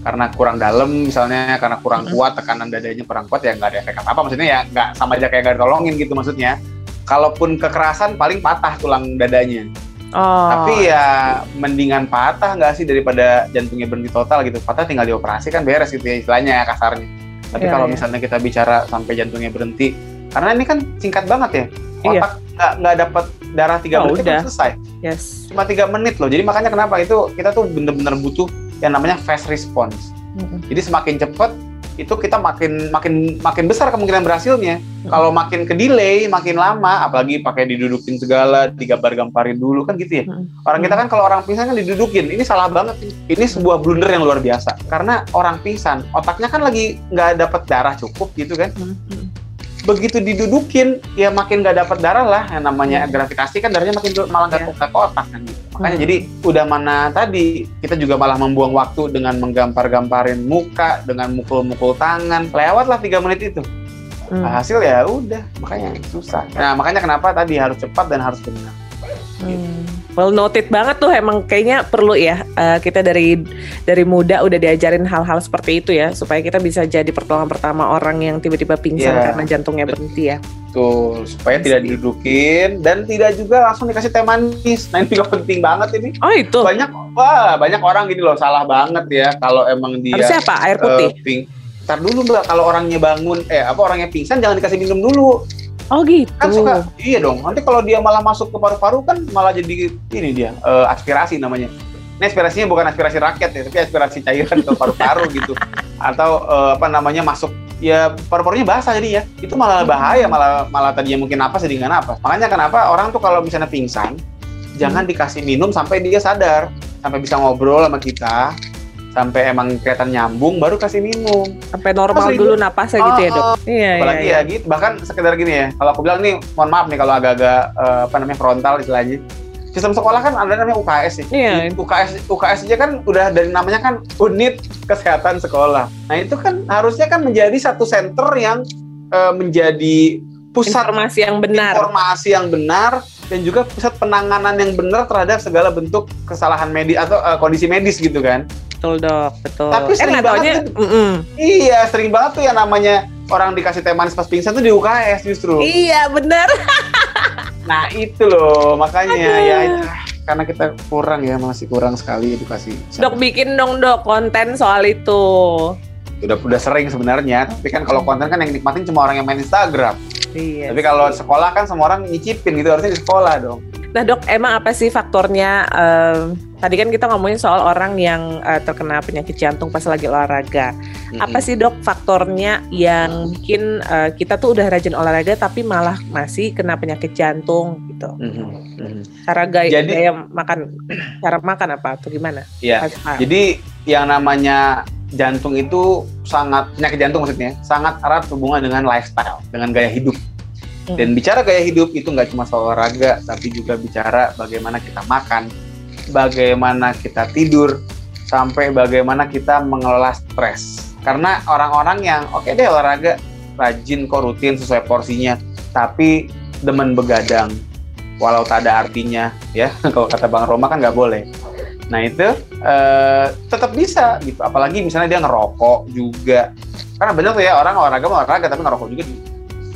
karena kurang dalam misalnya karena kurang hmm. kuat tekanan dadanya kurang kuat ya nggak ada efek apa-apa maksudnya ya nggak sama aja kayak nggak ditolongin gitu maksudnya kalaupun kekerasan paling patah tulang dadanya. Oh. Tapi ya mendingan patah nggak sih daripada jantungnya berhenti total gitu. Patah tinggal dioperasi kan beres gitu ya istilahnya ya kasarnya. Tapi yeah, kalau yeah. misalnya kita bicara sampai jantungnya berhenti, karena ini kan singkat banget ya. Iya. Otak nggak nggak dapat darah tiga oh, menit udah. selesai. Yes. Cuma tiga menit loh. Jadi makanya kenapa itu kita tuh bener-bener butuh yang namanya fast response. Mm -hmm. Jadi semakin cepat itu kita makin makin makin besar kemungkinan berhasilnya. Hmm. Kalau makin ke delay, makin lama, apalagi pakai didudukin segala, digambar-gamparin dulu kan gitu ya. Hmm. Orang kita kan kalau orang pingsan kan didudukin, ini salah banget. Ini sebuah blunder yang luar biasa. Karena orang pingsan, otaknya kan lagi nggak dapat darah cukup gitu kan. Hmm. Begitu didudukin ya makin gak dapat darah lah yang namanya hmm. gravitasi kan darahnya makin malah gak yeah. ke otak kan gitu. Makanya hmm. jadi udah mana tadi kita juga malah membuang waktu dengan menggampar-gamparin muka, dengan mukul-mukul tangan. Lewatlah tiga menit itu. Hmm. Nah, hasil ya udah, makanya susah. Nah, makanya kenapa tadi harus cepat dan harus benar. Hmm. Well noted banget tuh emang kayaknya perlu ya uh, kita dari dari muda udah diajarin hal-hal seperti itu ya supaya kita bisa jadi pertolongan pertama orang yang tiba-tiba pingsan yeah. karena jantungnya berhenti ya. Tuh supaya tidak didudukin dan tidak juga langsung dikasih teh manis. Nah ini juga penting banget ini. Oh itu. Banyak wah banyak orang gini loh salah banget ya kalau emang dia. Harusnya apa air putih? Uh, ping. Ntar dulu mbak kalau orangnya bangun eh apa orangnya pingsan jangan dikasih minum dulu Oh gitu. Kan suka, iya dong. Nanti kalau dia malah masuk ke paru-paru kan malah jadi ini dia uh, aspirasi namanya. Ini aspirasinya bukan aspirasi rakyat ya, tapi aspirasi cairan ke paru-paru [laughs] gitu. Atau uh, apa namanya masuk ya paru-parunya basah jadi ya. Itu malah bahaya, malah malah tadinya mungkin apa jadi nggak apa. Makanya kenapa orang tuh kalau misalnya pingsan, jangan hmm. dikasih minum sampai dia sadar, sampai bisa ngobrol sama kita, sampai emang kelihatan nyambung baru kasih minum sampai normal dulu napasnya oh, gitu ya dok oh. iya, apalagi iya, ya iya. gitu bahkan sekedar gini ya kalau aku bilang nih mohon maaf nih kalau agak-agak uh, apa namanya frontal istilahnya sistem sekolah kan ada namanya UKS sih. Iya. UKS UKS aja kan udah dari namanya kan unit kesehatan sekolah. Nah itu kan harusnya kan menjadi satu center yang uh, menjadi pusat informasi yang benar. Informasi yang benar dan juga pusat penanganan yang benar terhadap segala bentuk kesalahan medis atau uh, kondisi medis gitu kan. Betul dok, betul. Tapi eh, sering banget tuh, mm -mm. iya sering banget tuh yang namanya orang dikasih teh manis pas pingsan tuh di UKS justru. Iya bener. nah itu loh makanya ya, Aduh. ya itu karena kita kurang ya masih kurang sekali edukasi. Dok bikin dong dok konten soal itu. Udah udah sering sebenarnya, tapi kan kalau konten kan yang nikmatin cuma orang yang main Instagram. Iya. Tapi kalau sekolah kan semua orang nyicipin gitu harusnya di sekolah dong. Nah dok, emang apa sih faktornya? Uh, tadi kan kita ngomongin soal orang yang uh, terkena penyakit jantung pas lagi olahraga. Mm-hmm. Apa sih dok faktornya yang bikin uh, kita tuh udah rajin olahraga tapi malah masih kena penyakit jantung gitu? Mm-hmm. Cara gaya, Jadi, gaya makan, cara makan apa atau gimana? Iya. Jadi yang namanya jantung itu sangat penyakit jantung maksudnya sangat erat hubungan dengan lifestyle, dengan gaya hidup. Dan bicara gaya hidup itu nggak cuma soal olahraga, tapi juga bicara bagaimana kita makan, bagaimana kita tidur, sampai bagaimana kita mengelola stres. Karena orang-orang yang oke okay deh olahraga, rajin kok rutin sesuai porsinya, tapi demen begadang, walau tak ada artinya ya [laughs] kalau kata Bang Roma kan nggak boleh. Nah itu uh, tetap bisa gitu. Apalagi misalnya dia ngerokok juga. Karena benar tuh ya orang olahraga olahraga tapi ngerokok juga.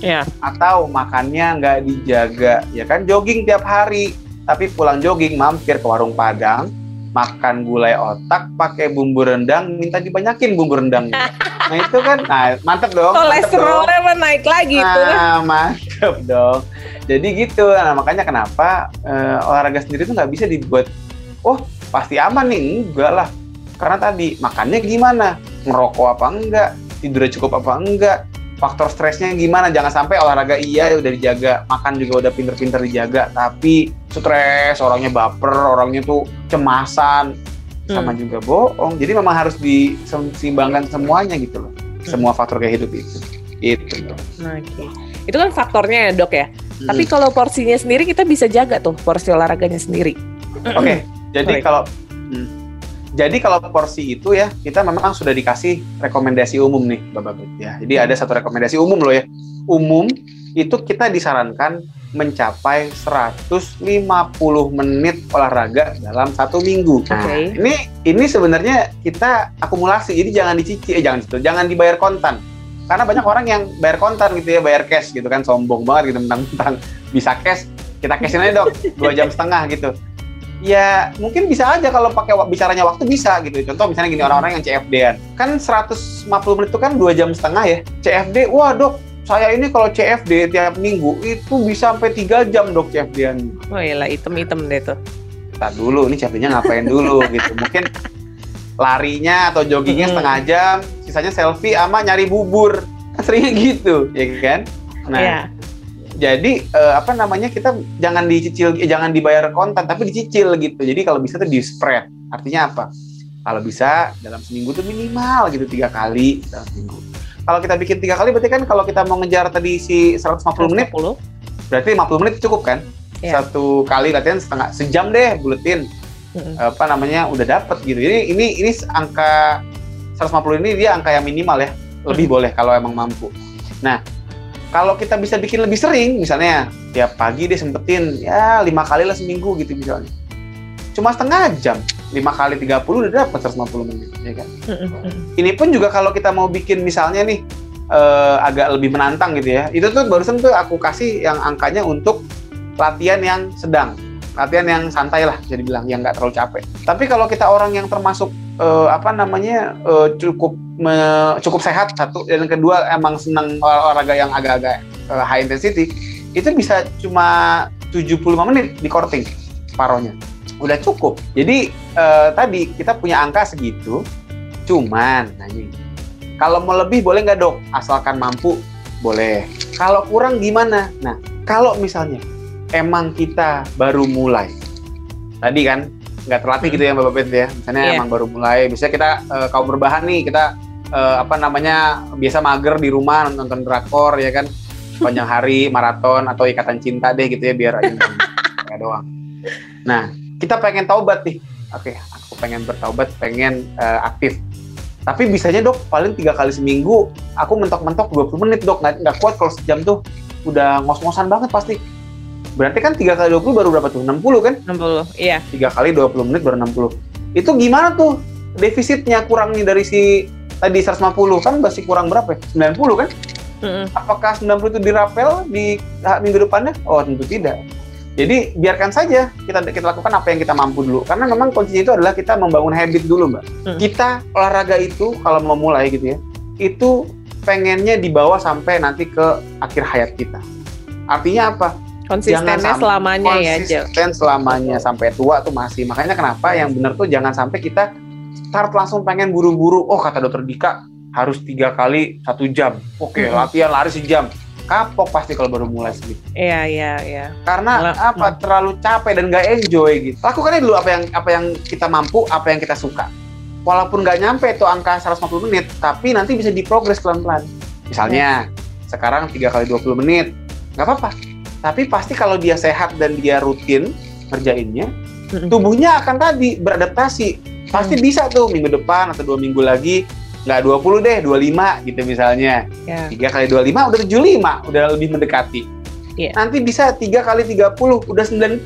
Iya. Atau makannya nggak dijaga, ya kan jogging tiap hari, tapi pulang jogging mampir ke warung Padang, makan gulai otak pakai bumbu rendang, minta dibanyakin bumbu rendangnya. [laughs] nah itu kan, nah mantep dong. Kolesterolnya naik lagi nah, tuh. mantep dong. Jadi gitu, nah makanya kenapa uh, olahraga sendiri tuh nggak bisa dibuat, oh pasti aman nih, enggak lah. Karena tadi makannya gimana, ngerokok apa enggak, tidurnya cukup apa enggak, faktor stresnya gimana jangan sampai olahraga iya udah dijaga makan juga udah pinter-pinter dijaga tapi stres orangnya baper orangnya tuh cemasan sama hmm. juga bohong jadi memang harus diseimbangkan semuanya gitu loh hmm. semua faktor kayak hidup itu itu Oke. Okay. itu kan faktornya ya dok ya hmm. tapi kalau porsinya sendiri kita bisa jaga tuh porsi olahraganya sendiri oke okay. jadi kalau hmm, jadi kalau porsi itu ya kita memang sudah dikasih rekomendasi umum nih Bapak ya. Jadi ada satu rekomendasi umum loh ya. Umum itu kita disarankan mencapai 150 menit olahraga dalam satu minggu. Nah, okay. ini ini sebenarnya kita akumulasi. Jadi jangan dicicil, eh, jangan itu, jangan dibayar kontan. Karena banyak orang yang bayar kontan gitu ya, bayar cash gitu kan, sombong banget gitu tentang bisa cash. Kita cashin aja dok, dua jam setengah gitu ya mungkin bisa aja kalau pakai bicaranya waktu bisa gitu. Contoh misalnya gini orang-orang yang CFD-an. Kan 150 menit itu kan dua jam setengah ya. CFD, wah dok, saya ini kalau CFD tiap minggu itu bisa sampai tiga jam dok CFD-an. Oh iya item-item deh tuh. Tak dulu, ini CFD-nya ngapain dulu [laughs] gitu. Mungkin larinya atau joggingnya hmm. setengah jam, sisanya selfie sama nyari bubur. Kan seringnya gitu, ya kan? Nah, yeah jadi uh, apa namanya kita jangan dicicil eh, jangan dibayar kontan tapi dicicil gitu. Jadi kalau bisa tuh di spread artinya apa? Kalau bisa dalam seminggu tuh minimal gitu tiga kali dalam seminggu. Kalau kita bikin tiga kali berarti kan kalau kita mau ngejar tadi si 150 menit berarti 50 menit cukup kan? Yeah. satu kali latihan setengah sejam deh buletin. Mm-hmm. apa namanya udah dapet gitu. Jadi ini ini angka 150 ini dia angka yang minimal ya. Lebih mm-hmm. boleh kalau emang mampu. Nah kalau kita bisa bikin lebih sering misalnya tiap pagi dia sempetin ya lima kali lah seminggu gitu misalnya. Cuma setengah jam lima kali 30 udah dapat 150 menit ya kan? Ini pun juga kalau kita mau bikin misalnya nih uh, agak lebih menantang gitu ya. Itu tuh barusan tuh aku kasih yang angkanya untuk latihan yang sedang latihan yang santai lah jadi bilang yang nggak terlalu capek. Tapi kalau kita orang yang termasuk uh, apa namanya uh, cukup me, cukup sehat satu. Dan kedua emang senang olahraga yang agak-agak uh, high intensity itu bisa cuma 75 menit di courting separohnya udah cukup. Jadi uh, tadi kita punya angka segitu cuman ini kalau mau lebih boleh nggak dok? Asalkan mampu boleh. Kalau kurang gimana? Nah kalau misalnya emang kita baru mulai tadi kan nggak terlatih gitu ya Mbak Babet ya. Misalnya yeah. emang baru mulai bisa kita uh, kaum berbahan nih kita uh, apa namanya biasa mager di rumah nonton drakor ya kan panjang hari maraton atau ikatan cinta deh gitu ya biar [laughs] ya doang. Nah kita pengen taubat nih, oke aku pengen bertaubat, pengen uh, aktif. Tapi bisanya dok paling tiga kali seminggu aku mentok-mentok 20 menit dok nggak, nggak kuat kalau sejam tuh udah ngos-ngosan banget pasti. Berarti kan tiga kali 20 baru berapa tuh? 60 kan? 60, iya. Tiga kali 20 menit baru 60. Itu gimana tuh defisitnya kurang nih dari si tadi 150 kan masih kurang berapa ya? 90 kan? Mm-hmm. Apakah 90 itu dirapel di minggu depannya? Oh tentu tidak. Jadi biarkan saja kita kita lakukan apa yang kita mampu dulu. Karena memang kuncinya itu adalah kita membangun habit dulu, Mbak. Mm. Kita olahraga itu kalau mau mulai gitu ya, itu pengennya dibawa sampai nanti ke akhir hayat kita. Artinya apa? Konsistennya selamanya konsisten ya, Konsisten selamanya sampai tua tuh masih. Makanya kenapa yang benar tuh jangan sampai kita start langsung pengen buru-buru. Oh kata dokter Dika harus tiga kali satu jam. Oke okay, hmm. latihan lari sejam. Kapok pasti kalau baru mulai segitu iya iya iya. Karena Mal apa? terlalu capek dan gak enjoy gitu. Lakukannya dulu apa yang apa yang kita mampu apa yang kita suka. Walaupun nggak nyampe itu angka 150 menit tapi nanti bisa diprogres pelan-pelan. Misalnya hmm. sekarang tiga kali 20 menit nggak apa-apa. Tapi pasti kalau dia sehat dan dia rutin ngerjainnya tubuhnya akan tadi beradaptasi pasti hmm. bisa tuh minggu depan atau dua minggu lagi. Nggak 20 deh 25 gitu misalnya. Ya. tiga kali 25 udah 75 udah lebih mendekati. Yeah. nanti bisa tiga kali 30 udah 90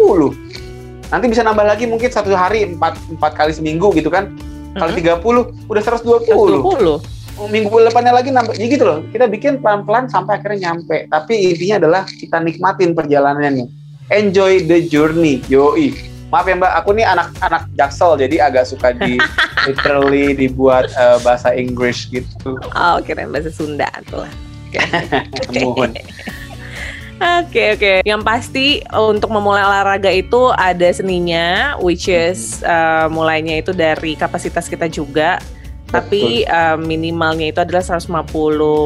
nanti bisa nambah lagi mungkin satu hari empat empat kali seminggu gitu kan. Kali tiga puluh udah 120 120. minggu depannya lagi nambah ya gitu loh. Kita bikin pelan-pelan sampai akhirnya nyampe. Tapi intinya adalah kita nikmatin perjalanannya. Enjoy the journey yoi maaf ya mbak aku nih anak-anak jaksel jadi agak suka di [laughs] literally dibuat uh, bahasa Inggris gitu Oh, keren bahasa Sunda tuh. [laughs] Mohon. Oke oke. Yang pasti untuk memulai olahraga itu ada seninya, which is uh, mulainya itu dari kapasitas kita juga. Tapi uh, minimalnya itu adalah 150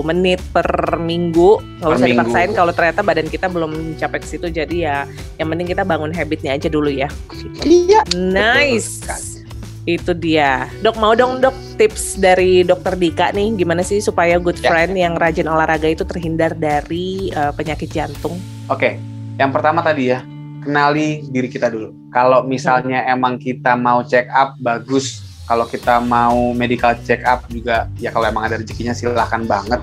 menit per minggu. Nggak Per usah minggu. dipaksain kalau ternyata badan kita belum mencapai ke situ. Jadi ya yang penting kita bangun habitnya aja dulu ya. iya Nice. Itu dia. Dok, mau dong dok tips dari dokter Dika nih gimana sih supaya good Ya. friend yang rajin olahraga itu terhindar dari uh, penyakit jantung? Oke, yang pertama tadi ya, kenali diri kita dulu. Kalau misalnya emang kita mau check up, bagus. Kalau kita mau medical check up juga, ya kalau emang ada rezekinya silahkan banget.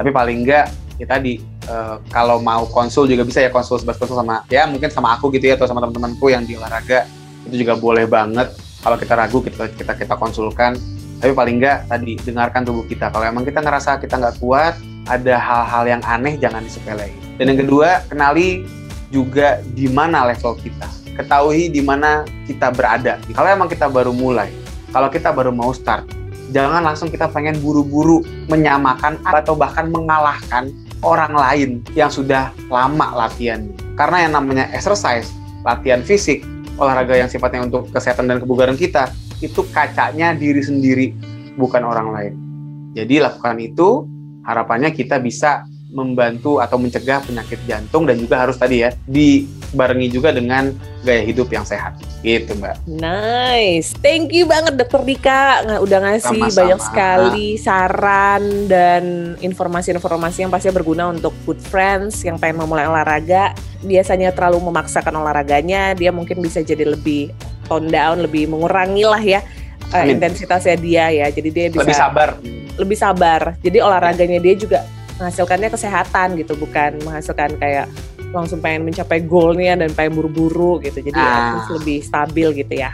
Tapi paling enggak, ya tadi, eh, kalau mau konsul juga bisa ya konsul sebat konsul sama, ya mungkin sama aku gitu ya, atau sama teman-temanku yang di olahraga, itu juga boleh banget. Kalau kita ragu, kita kita kita konsulkan. Tapi paling enggak tadi dengarkan tubuh kita. Kalau emang kita ngerasa kita nggak kuat, ada hal-hal yang aneh jangan disepelein. Dan yang kedua, kenali juga di mana level kita. Ketahui di mana kita berada. Kalau emang kita baru mulai, kalau kita baru mau start, jangan langsung kita pengen buru-buru menyamakan atau bahkan mengalahkan orang lain yang sudah lama latihan. Karena yang namanya exercise, latihan fisik, olahraga yang sifatnya untuk kesehatan dan kebugaran kita, itu kacanya diri sendiri, bukan orang lain. Jadi lakukan itu, harapannya kita bisa membantu atau mencegah penyakit jantung dan juga harus tadi ya dibarengi juga dengan gaya hidup yang sehat. Gitu, Mbak. Nice, thank you banget Dokter Dika Nggak- udah ngasih Sama-sama. banyak sekali saran dan informasi-informasi yang pasti berguna untuk good friends yang pengen memulai olahraga. Biasanya terlalu memaksakan olahraganya, dia mungkin bisa jadi lebih tone down, lebih mengurangi lah ya eh, Amin. intensitasnya dia ya. Jadi dia bisa Lebih sabar. lebih sabar. Jadi olahraganya dia juga menghasilkannya kesehatan gitu, bukan menghasilkan kayak langsung pengen mencapai goalnya dan pengen buru-buru gitu. Jadi Ah. at lebih stabil gitu ya.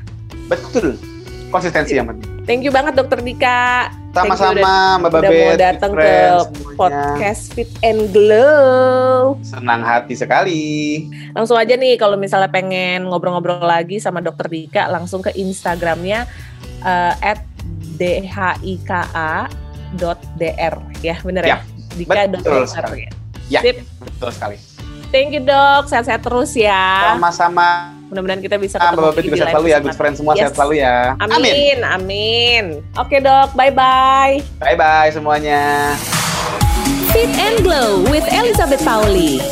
Betul. Konsistensi yang penting. Thank you banget Dokter Dika. Sama-sama, Mbak udah Babet. mau datang ke semuanya. podcast Fit and Glow. Senang hati sekali. Langsung aja nih kalau misalnya pengen ngobrol-ngobrol lagi sama Dokter Dika, langsung ke Instagramnya eh, at dhika.dr ya bener ya? Ya, Dika betul dot sekali. ya. Ya, Sip. betul sekali. Thank you dok, sehat-sehat terus ya. Sama-sama. Mudah-mudahan kita bisa ketemu lagi juga di sehat selalu ya. Good friends semua Yes. sehat selalu ya. Amin, amin. Oke dok, bye-bye. Bye-bye semuanya. Fit and Glow with Elizabeth Pauli.